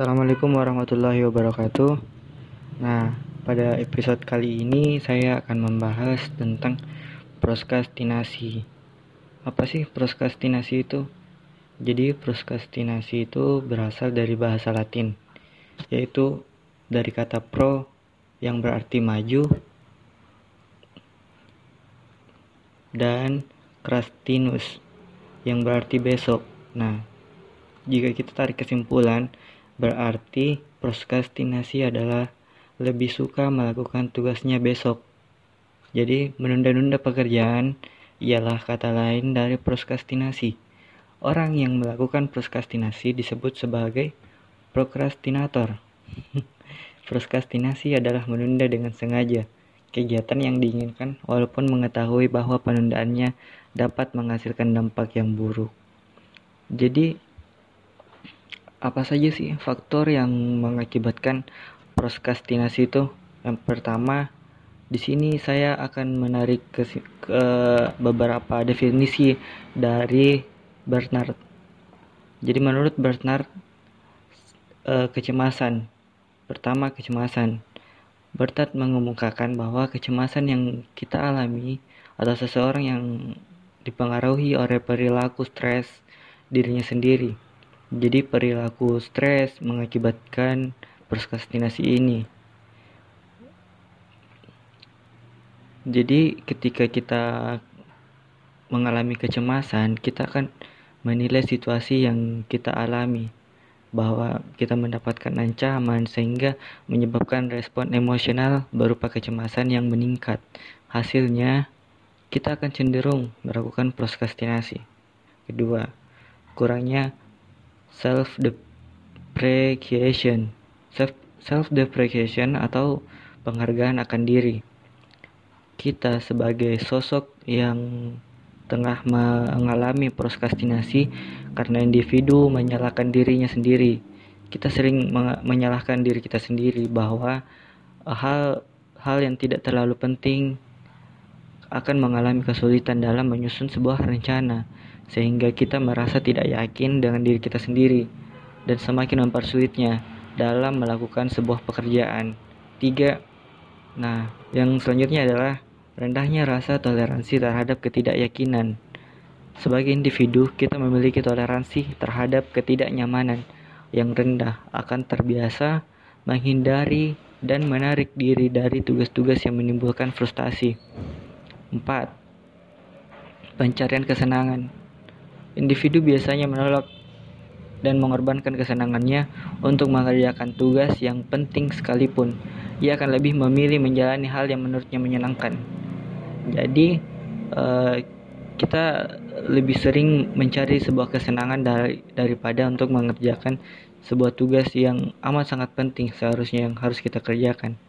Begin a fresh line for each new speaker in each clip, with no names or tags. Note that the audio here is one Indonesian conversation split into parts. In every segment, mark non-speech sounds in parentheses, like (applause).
Assalamualaikum warahmatullahi wabarakatuh. Nah, pada episode kali ini saya akan membahas tentang proskastinasi. Apa sih proskastinasi itu? Jadi, proskastinasi itu berasal dari bahasa Latin, yaitu dari kata pro yang berarti maju dan krastinus yang berarti besok. Nah, jika kita tarik kesimpulan, Berarti proskastinasi adalah lebih suka melakukan tugasnya besok. Jadi menunda-nunda pekerjaan ialah kata lain dari proskastinasi. Orang yang melakukan proskastinasi disebut sebagai prokrastinator. (laughs) proskastinasi adalah menunda dengan sengaja kegiatan yang diinginkan walaupun mengetahui bahwa penundaannya dapat menghasilkan dampak yang buruk. Jadi apa saja sih faktor yang mengakibatkan proskastinasi itu? Yang pertama, di sini saya akan menarik ke, ke beberapa definisi dari Bernard. Jadi menurut Bernard, e, kecemasan. Pertama, kecemasan. Bernard mengemukakan bahwa kecemasan yang kita alami adalah seseorang yang dipengaruhi oleh perilaku stres dirinya sendiri jadi perilaku stres mengakibatkan proskastinasi ini. Jadi ketika kita mengalami kecemasan, kita akan menilai situasi yang kita alami bahwa kita mendapatkan ancaman sehingga menyebabkan respon emosional berupa kecemasan yang meningkat. Hasilnya, kita akan cenderung melakukan proskastinasi. Kedua, kurangnya self depreciation self self depreciation atau penghargaan akan diri. Kita sebagai sosok yang tengah mengalami proskastinasi karena individu menyalahkan dirinya sendiri. Kita sering menyalahkan diri kita sendiri bahwa hal hal yang tidak terlalu penting akan mengalami kesulitan dalam menyusun sebuah rencana sehingga kita merasa tidak yakin dengan diri kita sendiri dan semakin mempersulitnya dalam melakukan sebuah pekerjaan. Tiga, nah yang selanjutnya adalah rendahnya rasa toleransi terhadap ketidakyakinan. Sebagai individu, kita memiliki toleransi terhadap ketidaknyamanan yang rendah akan terbiasa menghindari dan menarik diri dari tugas-tugas yang menimbulkan frustasi. 4. Pencarian kesenangan Individu biasanya menolak dan mengorbankan kesenangannya untuk mengerjakan tugas yang penting sekalipun. Ia akan lebih memilih menjalani hal yang menurutnya menyenangkan. Jadi, uh, kita lebih sering mencari sebuah kesenangan dari, daripada untuk mengerjakan sebuah tugas yang amat sangat penting seharusnya yang harus kita kerjakan.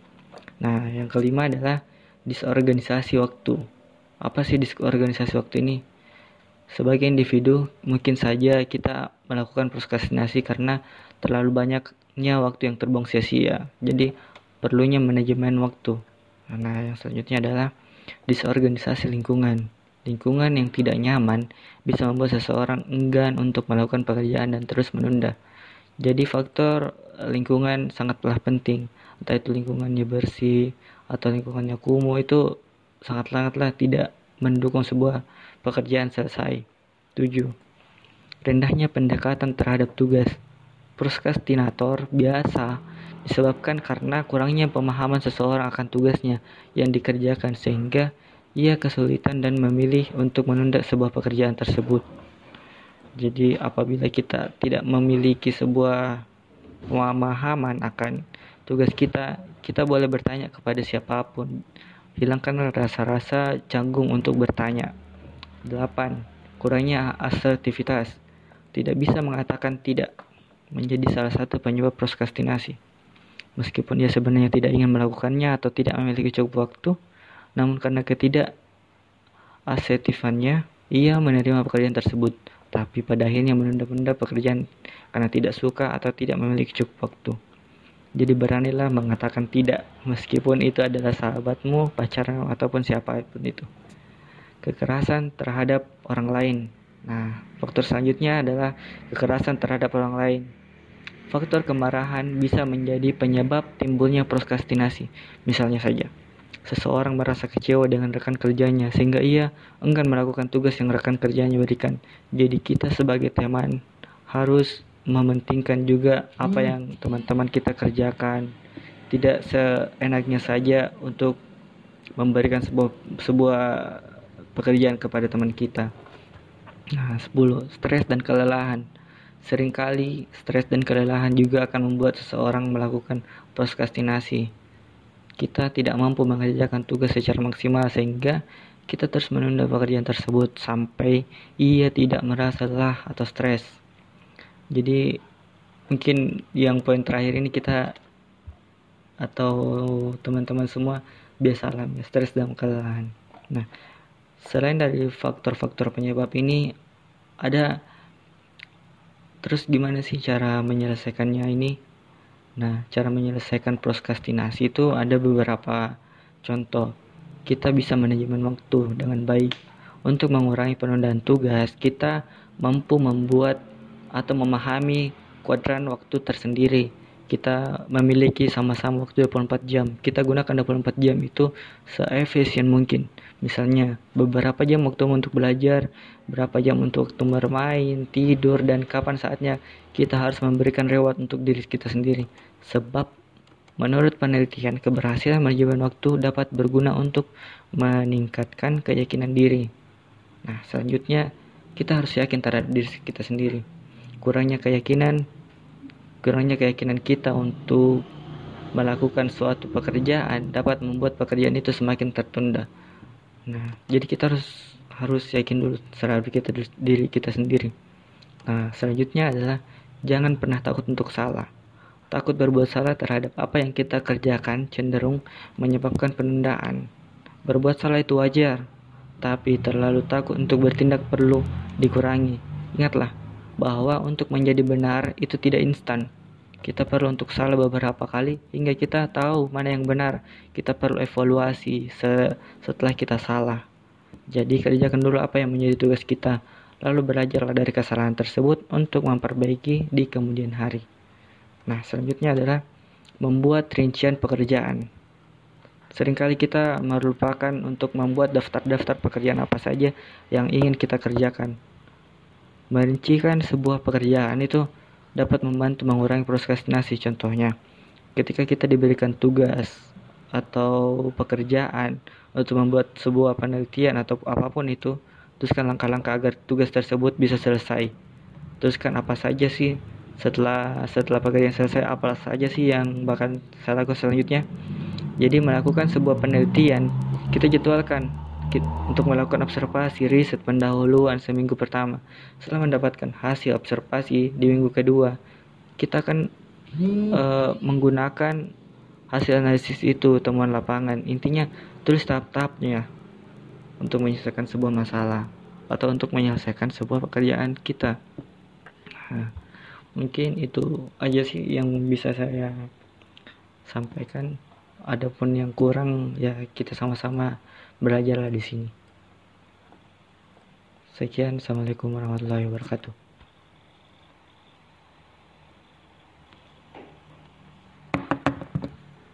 Nah, yang kelima adalah disorganisasi waktu. Apa sih disorganisasi waktu ini? Sebagai individu, mungkin saja kita melakukan prokrastinasi karena terlalu banyaknya waktu yang terbuang sia-sia. Jadi, perlunya manajemen waktu. Nah, yang selanjutnya adalah disorganisasi lingkungan. Lingkungan yang tidak nyaman bisa membuat seseorang enggan untuk melakukan pekerjaan dan terus menunda. Jadi faktor lingkungan sangatlah penting. Entah itu lingkungannya bersih atau lingkungannya kumuh itu sangat-sangatlah tidak mendukung sebuah pekerjaan selesai. 7. Rendahnya pendekatan terhadap tugas. Proskastinator biasa disebabkan karena kurangnya pemahaman seseorang akan tugasnya yang dikerjakan sehingga ia kesulitan dan memilih untuk menunda sebuah pekerjaan tersebut. Jadi apabila kita tidak memiliki sebuah pemahaman akan tugas kita, kita boleh bertanya kepada siapa pun Hilangkan rasa-rasa canggung untuk bertanya. 8. Kurangnya asertivitas. Tidak bisa mengatakan tidak menjadi salah satu penyebab proskastinasi. Meskipun dia sebenarnya tidak ingin melakukannya atau tidak memiliki cukup waktu, namun karena ketidak asertifannya, ia menerima pekerjaan tersebut, tapi pada akhirnya menunda-nunda pekerjaan karena tidak suka atau tidak memiliki cukup waktu. Jadi beranilah mengatakan tidak meskipun itu adalah sahabatmu, pacarmu ataupun siapa pun itu. Kekerasan terhadap orang lain. Nah, faktor selanjutnya adalah kekerasan terhadap orang lain. faktor kemarahan bisa menjadi penyebab timbulnya prokrastinasi. Misalnya saja, seseorang merasa kecewa dengan rekan kerjanya sehingga ia enggan melakukan tugas yang rekan kerjanya berikan. Jadi kita sebagai teman harus mementingkan juga apa hmm. yang teman-teman kita kerjakan. Tidak seenaknya saja untuk memberikan sebuah sebuah pekerjaan kepada teman kita. Nah, 10. Stres dan kelelahan. Seringkali stres dan kelelahan juga akan membuat seseorang melakukan prokrastinasi. Kita tidak mampu mengerjakan tugas secara maksimal sehingga kita terus menunda pekerjaan tersebut sampai ia tidak merasa lelah atau stres. Jadi mungkin yang poin terakhir ini kita atau teman-teman semua biasa alami stres dan kelelahan. Nah, selain dari faktor-faktor penyebab ini ada terus gimana sih cara menyelesaikannya ini? Nah, cara menyelesaikan prokrastinasi itu ada beberapa contoh. Kita bisa manajemen waktu dengan baik. Untuk mengurangi penundaan tugas, kita mampu membuat atau memahami kuadran waktu tersendiri kita memiliki sama-sama waktu 24 jam. Kita gunakan 24 jam itu seefisien mungkin. Misalnya beberapa jam waktu untuk belajar, berapa jam untuk waktu bermain, tidur, dan kapan saatnya kita harus memberikan reward untuk diri kita sendiri. Sebab menurut penelitian keberhasilan manajemen waktu dapat berguna untuk meningkatkan keyakinan diri. Nah selanjutnya kita harus yakin terhadap diri kita sendiri. Kurangnya keyakinan kurangnya keyakinan kita untuk melakukan suatu pekerjaan dapat membuat pekerjaan itu semakin tertunda. Nah, jadi kita harus harus yakin dulu terhadap kita diri kita sendiri. Nah, selanjutnya adalah jangan pernah takut untuk salah. Takut berbuat salah terhadap apa yang kita kerjakan cenderung menyebabkan penundaan. Berbuat salah itu wajar, tapi terlalu takut untuk bertindak perlu dikurangi. Ingatlah, bahwa untuk menjadi benar itu tidak instan. Kita perlu untuk salah beberapa kali hingga kita tahu mana yang benar. Kita perlu evaluasi setelah kita salah. Jadi kerjakan dulu apa yang menjadi tugas kita, lalu belajarlah dari kesalahan tersebut untuk memperbaiki di kemudian hari. Nah, selanjutnya adalah membuat rincian pekerjaan. Seringkali kita melupakan untuk membuat daftar-daftar pekerjaan apa saja yang ingin kita kerjakan. Merincikan sebuah pekerjaan itu dapat membantu mengurangi prokrastinasi contohnya. Ketika kita diberikan tugas atau pekerjaan untuk membuat sebuah penelitian atau apa pun itu, teruskan langkah-langkah agar tugas tersebut bisa selesai. Teruskan apa saja sih setelah setelah pekerjaan selesai apa saja sih yang bahkan saya lakukan selanjutnya. Jadi melakukan sebuah penelitian, kita jadwalkan untuk melakukan observasi riset pendahuluan seminggu pertama. Setelah mendapatkan hasil observasi di minggu kedua, kita akan uh, menggunakan hasil analisis itu temuan lapangan. Intinya tulis tahap-tahapnya untuk menyelesaikan sebuah masalah atau untuk menyelesaikan sebuah pekerjaan kita. Nah, mungkin itu aja sih yang bisa saya sampaikan. Adapun yang kurang ya kita sama-sama belajarlah di sini. Sekian, assalamualaikum warahmatullahi wabarakatuh.